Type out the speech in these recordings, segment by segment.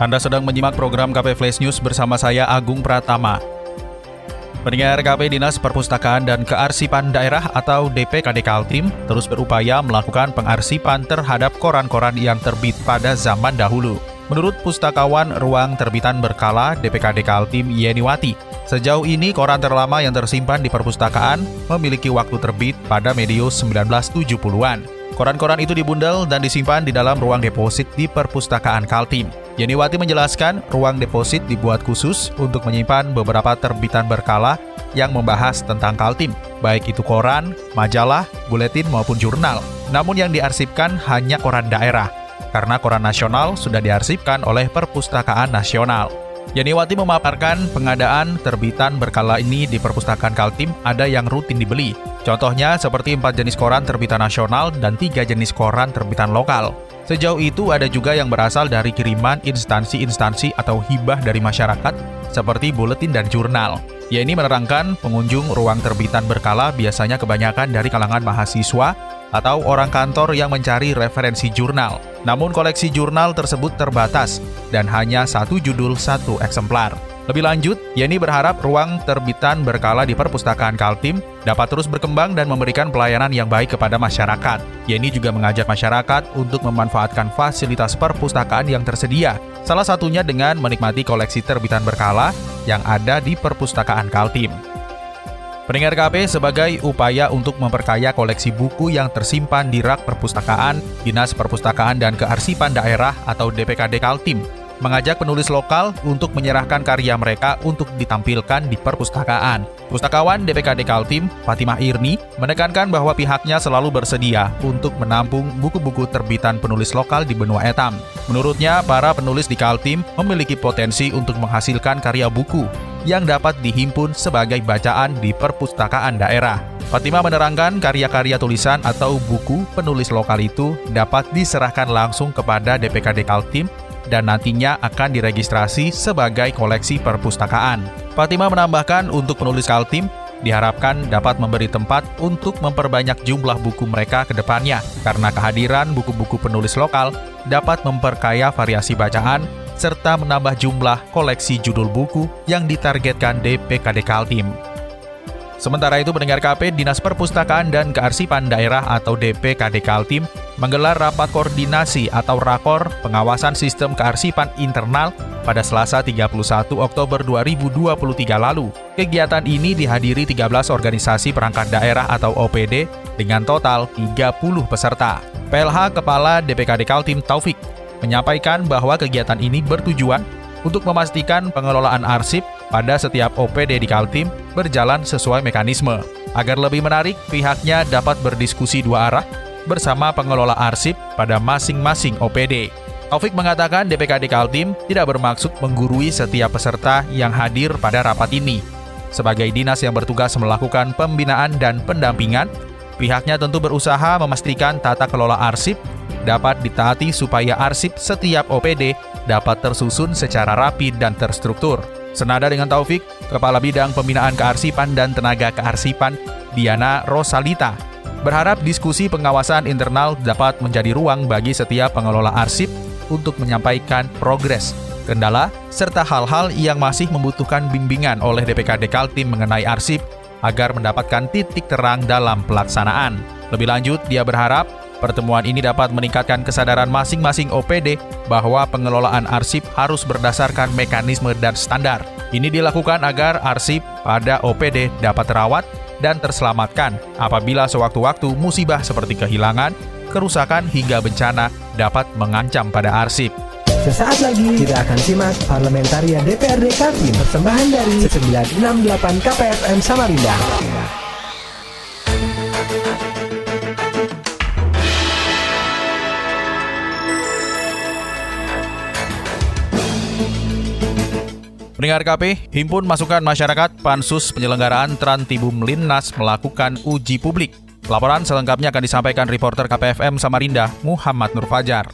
Anda sedang menyimak program KP Flash News bersama saya Agung Pratama. Pendengar KP Dinas Perpustakaan dan Kearsipan Daerah atau DPKD Kaltim terus berupaya melakukan pengarsipan terhadap koran-koran yang terbit pada zaman dahulu. Menurut pustakawan Ruang Terbitan Berkala DPKD Kaltim Yeniwati, sejauh ini koran terlama yang tersimpan di perpustakaan memiliki waktu terbit pada medio 1970-an. Koran-koran itu dibundel dan disimpan di dalam ruang deposit di perpustakaan Kaltim. Yeniwati menjelaskan ruang deposit dibuat khusus untuk menyimpan beberapa terbitan berkala yang membahas tentang Kaltim, baik itu koran, majalah, buletin maupun jurnal. Namun yang diarsipkan hanya koran daerah, karena koran nasional sudah diarsipkan oleh Perpustakaan Nasional. Yeniwati memaparkan pengadaan terbitan berkala ini di perpustakaan Kaltim ada yang rutin dibeli. Contohnya seperti empat jenis koran terbitan nasional dan tiga jenis koran terbitan lokal. Sejauh itu ada juga yang berasal dari kiriman instansi-instansi atau hibah dari masyarakat seperti buletin dan jurnal. Ya ini menerangkan pengunjung ruang terbitan berkala biasanya kebanyakan dari kalangan mahasiswa atau orang kantor yang mencari referensi jurnal. Namun koleksi jurnal tersebut terbatas dan hanya satu judul satu eksemplar. Lebih lanjut, Yeni berharap ruang terbitan berkala di perpustakaan Kaltim dapat terus berkembang dan memberikan pelayanan yang baik kepada masyarakat. Yeni juga mengajak masyarakat untuk memanfaatkan fasilitas perpustakaan yang tersedia, salah satunya dengan menikmati koleksi terbitan berkala yang ada di perpustakaan Kaltim. Pendengar KP sebagai upaya untuk memperkaya koleksi buku yang tersimpan di rak perpustakaan, Dinas Perpustakaan dan Kearsipan Daerah atau DPKD Kaltim mengajak penulis lokal untuk menyerahkan karya mereka untuk ditampilkan di perpustakaan. Pustakawan DPKD Kaltim, Fatimah Irni, menekankan bahwa pihaknya selalu bersedia untuk menampung buku-buku terbitan penulis lokal di benua etam. Menurutnya, para penulis di Kaltim memiliki potensi untuk menghasilkan karya buku yang dapat dihimpun sebagai bacaan di perpustakaan daerah. Fatima menerangkan karya-karya tulisan atau buku penulis lokal itu dapat diserahkan langsung kepada DPKD Kaltim dan nantinya akan diregistrasi sebagai koleksi perpustakaan. Fatima menambahkan untuk penulis Kaltim, diharapkan dapat memberi tempat untuk memperbanyak jumlah buku mereka ke depannya, karena kehadiran buku-buku penulis lokal dapat memperkaya variasi bacaan serta menambah jumlah koleksi judul buku yang ditargetkan DPKD Kaltim. Sementara itu pendengar KP Dinas Perpustakaan dan Kearsipan Daerah atau DPKD Kaltim menggelar rapat koordinasi atau rakor pengawasan sistem kearsipan internal pada Selasa 31 Oktober 2023 lalu. Kegiatan ini dihadiri 13 organisasi perangkat daerah atau OPD dengan total 30 peserta. PLH Kepala DPKD Kaltim Taufik menyampaikan bahwa kegiatan ini bertujuan untuk memastikan pengelolaan arsip pada setiap OPD di Kaltim berjalan sesuai mekanisme. Agar lebih menarik, pihaknya dapat berdiskusi dua arah bersama pengelola arsip pada masing-masing OPD. Taufik mengatakan DPKD Kaltim tidak bermaksud menggurui setiap peserta yang hadir pada rapat ini. Sebagai dinas yang bertugas melakukan pembinaan dan pendampingan, pihaknya tentu berusaha memastikan tata kelola arsip dapat ditaati supaya arsip setiap OPD dapat tersusun secara rapi dan terstruktur. Senada dengan Taufik, Kepala Bidang Pembinaan Kearsipan dan Tenaga Kearsipan, Diana Rosalita, berharap diskusi pengawasan internal dapat menjadi ruang bagi setiap pengelola arsip untuk menyampaikan progres, kendala, serta hal-hal yang masih membutuhkan bimbingan oleh DPKD Kaltim mengenai arsip agar mendapatkan titik terang dalam pelaksanaan. Lebih lanjut, dia berharap Pertemuan ini dapat meningkatkan kesadaran masing-masing OPD bahwa pengelolaan arsip harus berdasarkan mekanisme dan standar. Ini dilakukan agar arsip pada OPD dapat terawat dan terselamatkan apabila sewaktu-waktu musibah seperti kehilangan, kerusakan hingga bencana dapat mengancam pada arsip. Sesaat lagi kita akan simak Parlamentaria DPRD Kaltim persembahan dari 968 KPFM Samarinda. Pendengar KP, Himpun Masukan Masyarakat Pansus Penyelenggaraan Trantibum Linnas melakukan uji publik. Laporan selengkapnya akan disampaikan reporter KPFM Samarinda, Muhammad Nur Fajar.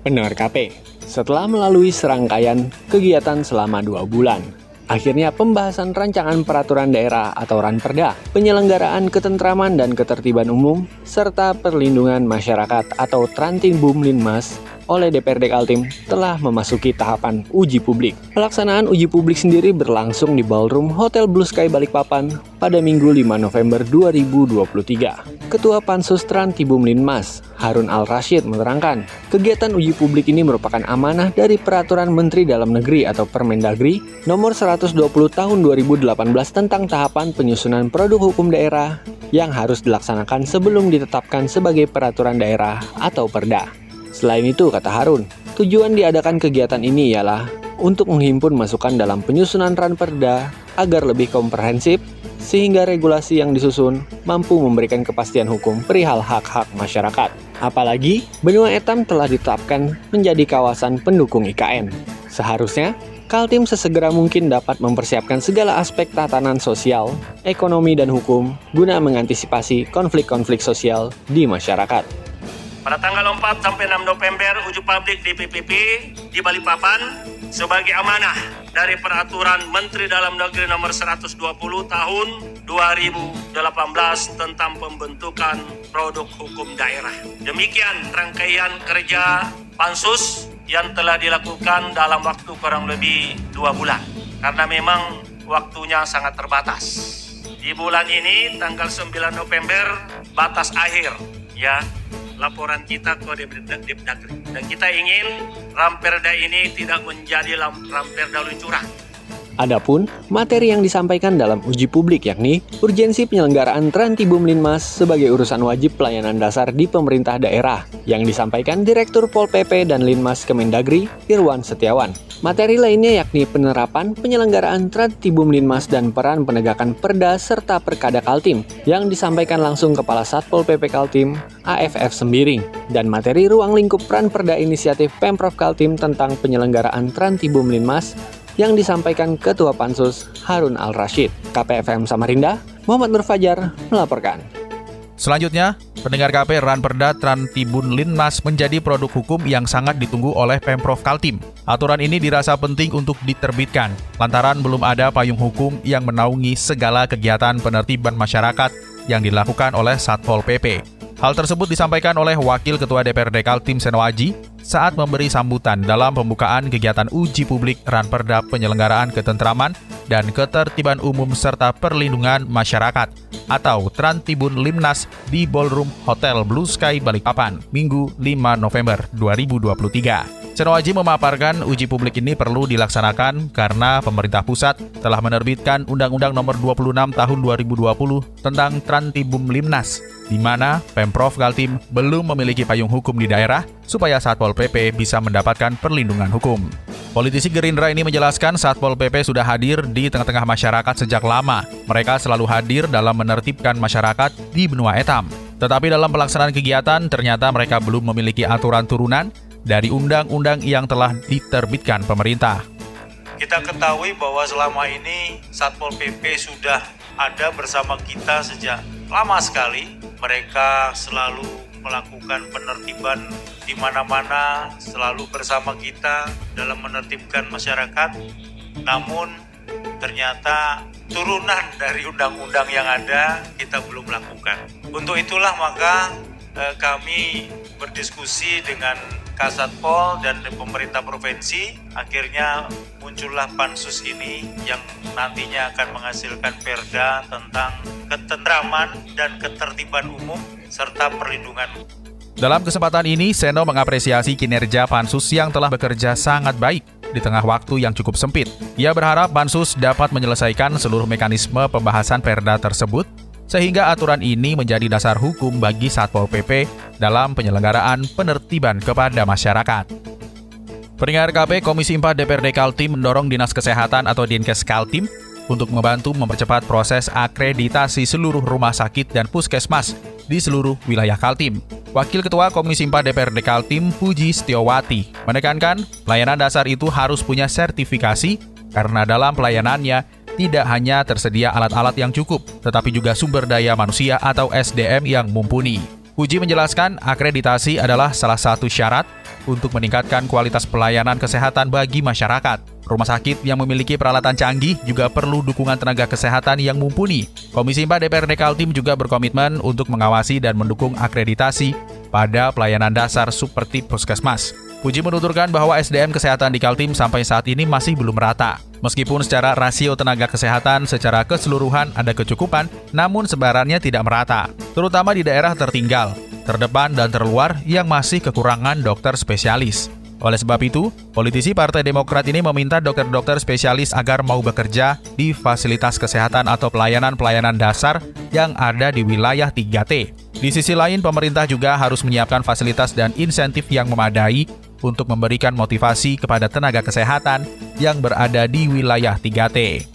Pendengar KP, setelah melalui serangkaian kegiatan selama dua bulan, Akhirnya pembahasan rancangan peraturan daerah atau ranperda, penyelenggaraan ketentraman dan ketertiban umum, serta perlindungan masyarakat atau Trantibum Linmas oleh DPRD Kaltim telah memasuki tahapan uji publik. Pelaksanaan uji publik sendiri berlangsung di Ballroom Hotel Blue Sky Balikpapan pada Minggu 5 November 2023. Ketua Pansus Trantibum Linmas, Harun Al-Rashid menerangkan, kegiatan uji publik ini merupakan amanah dari Peraturan Menteri Dalam Negeri atau Permendagri nomor 120 tahun 2018 tentang tahapan penyusunan produk hukum daerah yang harus dilaksanakan sebelum ditetapkan sebagai peraturan daerah atau perda. Selain itu, kata Harun, tujuan diadakan kegiatan ini ialah untuk menghimpun masukan dalam penyusunan ranperda agar lebih komprehensif sehingga regulasi yang disusun mampu memberikan kepastian hukum perihal hak-hak masyarakat. Apalagi, benua etam telah ditetapkan menjadi kawasan pendukung IKN. Seharusnya, Kaltim sesegera mungkin dapat mempersiapkan segala aspek tatanan sosial, ekonomi, dan hukum guna mengantisipasi konflik-konflik sosial di masyarakat. Pada tanggal 4 sampai 6 November uji publik di PPP di Balikpapan sebagai amanah dari peraturan Menteri Dalam Negeri nomor 120 tahun 2018 tentang pembentukan produk hukum daerah. Demikian rangkaian kerja pansus yang telah dilakukan dalam waktu kurang lebih dua bulan karena memang waktunya sangat terbatas. Di bulan ini tanggal 9 November batas akhir ya laporan kita ke Depdagri. Dan kita ingin Ramperda ini tidak menjadi Ramperda luncuran. Adapun materi yang disampaikan dalam uji publik yakni urgensi penyelenggaraan Trantibum Linmas sebagai urusan wajib pelayanan dasar di pemerintah daerah yang disampaikan Direktur Pol PP dan Linmas Kemendagri Irwan Setiawan. Materi lainnya yakni penerapan penyelenggaraan Trantibum Linmas dan peran penegakan Perda serta Perkada Kaltim yang disampaikan langsung Kepala Satpol PP Kaltim AFF Sembiring dan materi ruang lingkup peran Perda inisiatif Pemprov Kaltim tentang penyelenggaraan Trantibum Linmas yang disampaikan Ketua Pansus Harun Al-Rashid. KPFM Samarinda, Muhammad Nur Fajar melaporkan. Selanjutnya, pendengar KP Ranperda Trantibun Linmas menjadi produk hukum yang sangat ditunggu oleh Pemprov Kaltim. Aturan ini dirasa penting untuk diterbitkan, lantaran belum ada payung hukum yang menaungi segala kegiatan penertiban masyarakat yang dilakukan oleh Satpol PP. Hal tersebut disampaikan oleh Wakil Ketua DPRD Kaltim Senoaji saat memberi sambutan dalam pembukaan kegiatan uji publik Ranperda Penyelenggaraan Ketentraman dan Ketertiban Umum serta Perlindungan Masyarakat atau Trantibun Limnas di Ballroom Hotel Blue Sky Balikpapan, Minggu 5 November 2023. Senoaji memaparkan uji publik ini perlu dilaksanakan karena pemerintah pusat telah menerbitkan Undang-Undang Nomor 26 Tahun 2020 tentang Trantibum Limnas, di mana Pemprov Kaltim belum memiliki payung hukum di daerah supaya Satpol PP bisa mendapatkan perlindungan hukum. Politisi Gerindra ini menjelaskan Satpol PP sudah hadir di tengah-tengah masyarakat sejak lama. Mereka selalu hadir dalam menertibkan masyarakat di benua etam. Tetapi dalam pelaksanaan kegiatan, ternyata mereka belum memiliki aturan turunan dari undang-undang yang telah diterbitkan pemerintah. Kita ketahui bahwa selama ini Satpol PP sudah ada bersama kita sejak lama sekali. Mereka selalu melakukan penertiban di mana-mana, selalu bersama kita dalam menertibkan masyarakat. Namun ternyata turunan dari undang-undang yang ada kita belum lakukan. Untuk itulah maka eh, kami berdiskusi dengan Kasatpol dan pemerintah provinsi akhirnya muncullah pansus ini yang nantinya akan menghasilkan perda tentang ketentraman dan ketertiban umum serta perlindungan dalam kesempatan ini, Seno mengapresiasi kinerja Pansus yang telah bekerja sangat baik di tengah waktu yang cukup sempit. Ia berharap Pansus dapat menyelesaikan seluruh mekanisme pembahasan perda tersebut sehingga aturan ini menjadi dasar hukum bagi Satpol PP dalam penyelenggaraan penertiban kepada masyarakat. Pendengar KP Komisi 4 DPRD Kaltim mendorong Dinas Kesehatan atau Dinkes Kaltim untuk membantu mempercepat proses akreditasi seluruh rumah sakit dan puskesmas di seluruh wilayah Kaltim. Wakil Ketua Komisi 4 DPRD Kaltim, Puji Setiawati, menekankan pelayanan dasar itu harus punya sertifikasi karena dalam pelayanannya tidak hanya tersedia alat-alat yang cukup, tetapi juga sumber daya manusia atau SDM yang mumpuni. Puji menjelaskan akreditasi adalah salah satu syarat untuk meningkatkan kualitas pelayanan kesehatan bagi masyarakat. Rumah sakit yang memiliki peralatan canggih juga perlu dukungan tenaga kesehatan yang mumpuni. Komisi 4 DPRD Kaltim juga berkomitmen untuk mengawasi dan mendukung akreditasi pada pelayanan dasar seperti puskesmas. Puji menuturkan bahwa SDM kesehatan di Kaltim sampai saat ini masih belum rata. Meskipun secara rasio tenaga kesehatan secara keseluruhan ada kecukupan, namun sebarannya tidak merata, terutama di daerah tertinggal, terdepan dan terluar yang masih kekurangan dokter spesialis. Oleh sebab itu, politisi Partai Demokrat ini meminta dokter-dokter spesialis agar mau bekerja di fasilitas kesehatan atau pelayanan-pelayanan dasar yang ada di wilayah 3T. Di sisi lain, pemerintah juga harus menyiapkan fasilitas dan insentif yang memadai untuk memberikan motivasi kepada tenaga kesehatan yang berada di wilayah 3T.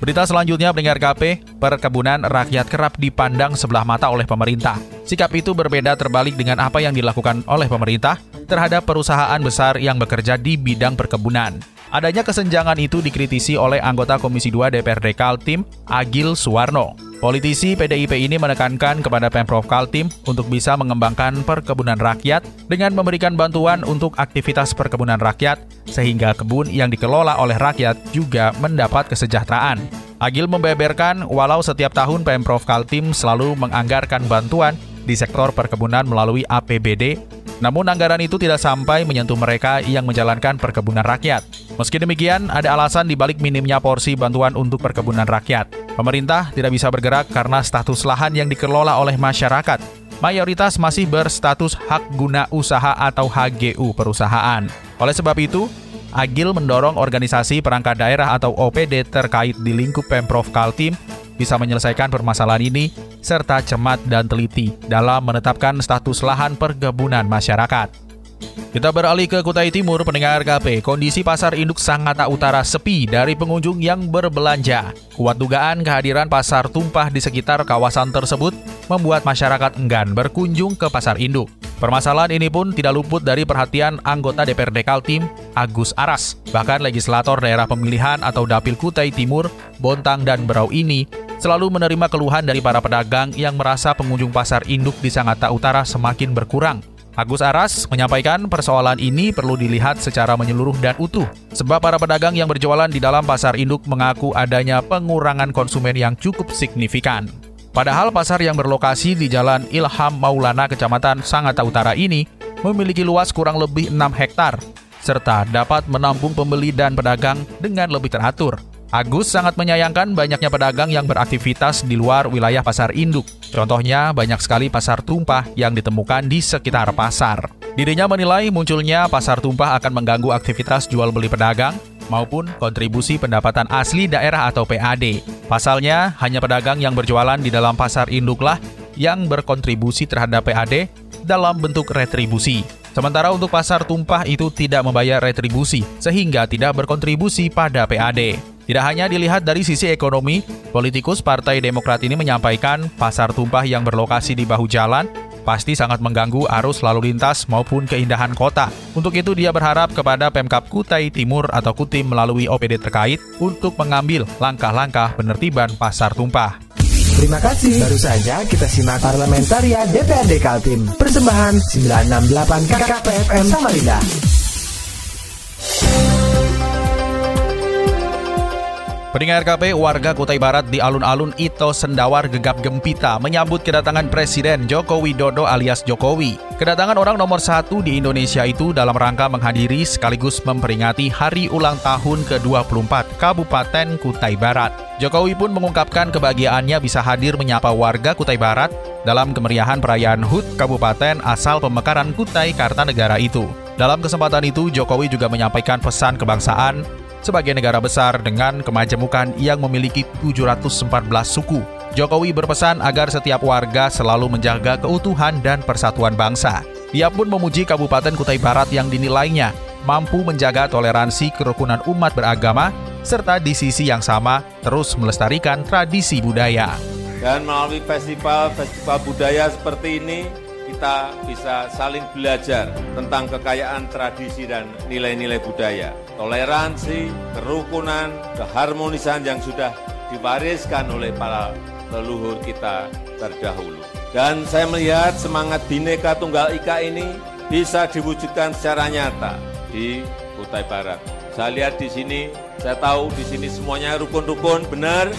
Berita selanjutnya pendengar KP, perkebunan rakyat kerap dipandang sebelah mata oleh pemerintah. Sikap itu berbeda terbalik dengan apa yang dilakukan oleh pemerintah terhadap perusahaan besar yang bekerja di bidang perkebunan. Adanya kesenjangan itu dikritisi oleh anggota Komisi 2 DPRD Kaltim, Agil Suwarno. Politisi PDIP ini menekankan kepada Pemprov Kaltim untuk bisa mengembangkan perkebunan rakyat dengan memberikan bantuan untuk aktivitas perkebunan rakyat sehingga kebun yang dikelola oleh rakyat juga mendapat kesejahteraan. Agil membeberkan walau setiap tahun Pemprov Kaltim selalu menganggarkan bantuan di sektor perkebunan melalui APBD, namun anggaran itu tidak sampai menyentuh mereka yang menjalankan perkebunan rakyat. Meski demikian, ada alasan dibalik minimnya porsi bantuan untuk perkebunan rakyat. Pemerintah tidak bisa bergerak karena status lahan yang dikelola oleh masyarakat. Mayoritas masih berstatus hak guna usaha atau HGU perusahaan. Oleh sebab itu, Agil mendorong organisasi perangkat daerah atau OPD terkait di lingkup Pemprov Kaltim bisa menyelesaikan permasalahan ini serta cermat dan teliti dalam menetapkan status lahan perkebunan masyarakat. Kita beralih ke Kutai Timur, pendengar KP. Kondisi pasar induk Sangatta Utara sepi dari pengunjung yang berbelanja. Kuat dugaan kehadiran pasar tumpah di sekitar kawasan tersebut membuat masyarakat enggan berkunjung ke pasar induk. Permasalahan ini pun tidak luput dari perhatian anggota DPRD Kaltim, Agus Aras. Bahkan legislator daerah pemilihan atau Dapil Kutai Timur, Bontang dan Berau ini selalu menerima keluhan dari para pedagang yang merasa pengunjung pasar induk di Sangatta Utara semakin berkurang. Agus Aras menyampaikan persoalan ini perlu dilihat secara menyeluruh dan utuh, sebab para pedagang yang berjualan di dalam pasar induk mengaku adanya pengurangan konsumen yang cukup signifikan. Padahal pasar yang berlokasi di Jalan Ilham Maulana, Kecamatan Sangatta Utara ini memiliki luas kurang lebih 6 hektar, serta dapat menampung pembeli dan pedagang dengan lebih teratur. Agus sangat menyayangkan banyaknya pedagang yang beraktivitas di luar wilayah pasar induk. Contohnya, banyak sekali pasar tumpah yang ditemukan di sekitar pasar. Dirinya menilai munculnya pasar tumpah akan mengganggu aktivitas jual beli pedagang maupun kontribusi pendapatan asli daerah atau PAD. Pasalnya, hanya pedagang yang berjualan di dalam pasar induklah yang berkontribusi terhadap PAD dalam bentuk retribusi. Sementara untuk pasar tumpah itu tidak membayar retribusi, sehingga tidak berkontribusi pada PAD. Tidak hanya dilihat dari sisi ekonomi, politikus Partai Demokrat ini menyampaikan pasar tumpah yang berlokasi di bahu jalan pasti sangat mengganggu arus lalu lintas maupun keindahan kota. Untuk itu dia berharap kepada Pemkap Kutai Timur atau Kutim melalui OPD terkait untuk mengambil langkah-langkah penertiban pasar tumpah. Terima kasih. Baru saja kita simak Parlamentaria DPRD Kaltim. Persembahan 968 KKPFM Samarinda. Pendengar KP, warga Kutai Barat di alun-alun Ito Sendawar gegap gempita menyambut kedatangan Presiden Joko Widodo alias Jokowi. Kedatangan orang nomor satu di Indonesia itu dalam rangka menghadiri sekaligus memperingati hari ulang tahun ke-24 Kabupaten Kutai Barat. Jokowi pun mengungkapkan kebahagiaannya bisa hadir menyapa warga Kutai Barat dalam kemeriahan perayaan HUT Kabupaten asal pemekaran Kutai Kartanegara itu. Dalam kesempatan itu, Jokowi juga menyampaikan pesan kebangsaan sebagai negara besar dengan kemajemukan yang memiliki 714 suku. Jokowi berpesan agar setiap warga selalu menjaga keutuhan dan persatuan bangsa. Ia pun memuji Kabupaten Kutai Barat yang dinilainya mampu menjaga toleransi kerukunan umat beragama serta di sisi yang sama terus melestarikan tradisi budaya. Dan melalui festival-festival budaya seperti ini, kita bisa saling belajar tentang kekayaan tradisi dan nilai-nilai budaya, toleransi, kerukunan, keharmonisan yang sudah diwariskan oleh para leluhur kita terdahulu. Dan saya melihat semangat Bhinneka Tunggal Ika ini bisa diwujudkan secara nyata di Kutai Barat. Saya lihat di sini, saya tahu di sini semuanya rukun-rukun, benar.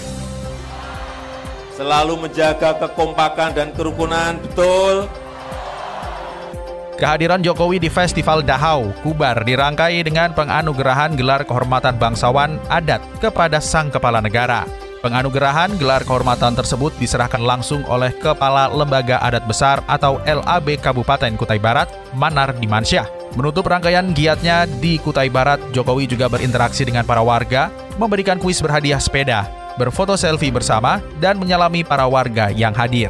Selalu menjaga kekompakan dan kerukunan, betul. Kehadiran Jokowi di Festival Dahau, Kubar dirangkai dengan penganugerahan gelar kehormatan bangsawan adat kepada sang kepala negara. Penganugerahan gelar kehormatan tersebut diserahkan langsung oleh Kepala Lembaga Adat Besar atau LAB Kabupaten Kutai Barat, Manar Dimansyah. Menutup rangkaian giatnya di Kutai Barat, Jokowi juga berinteraksi dengan para warga, memberikan kuis berhadiah sepeda, berfoto selfie bersama, dan menyalami para warga yang hadir.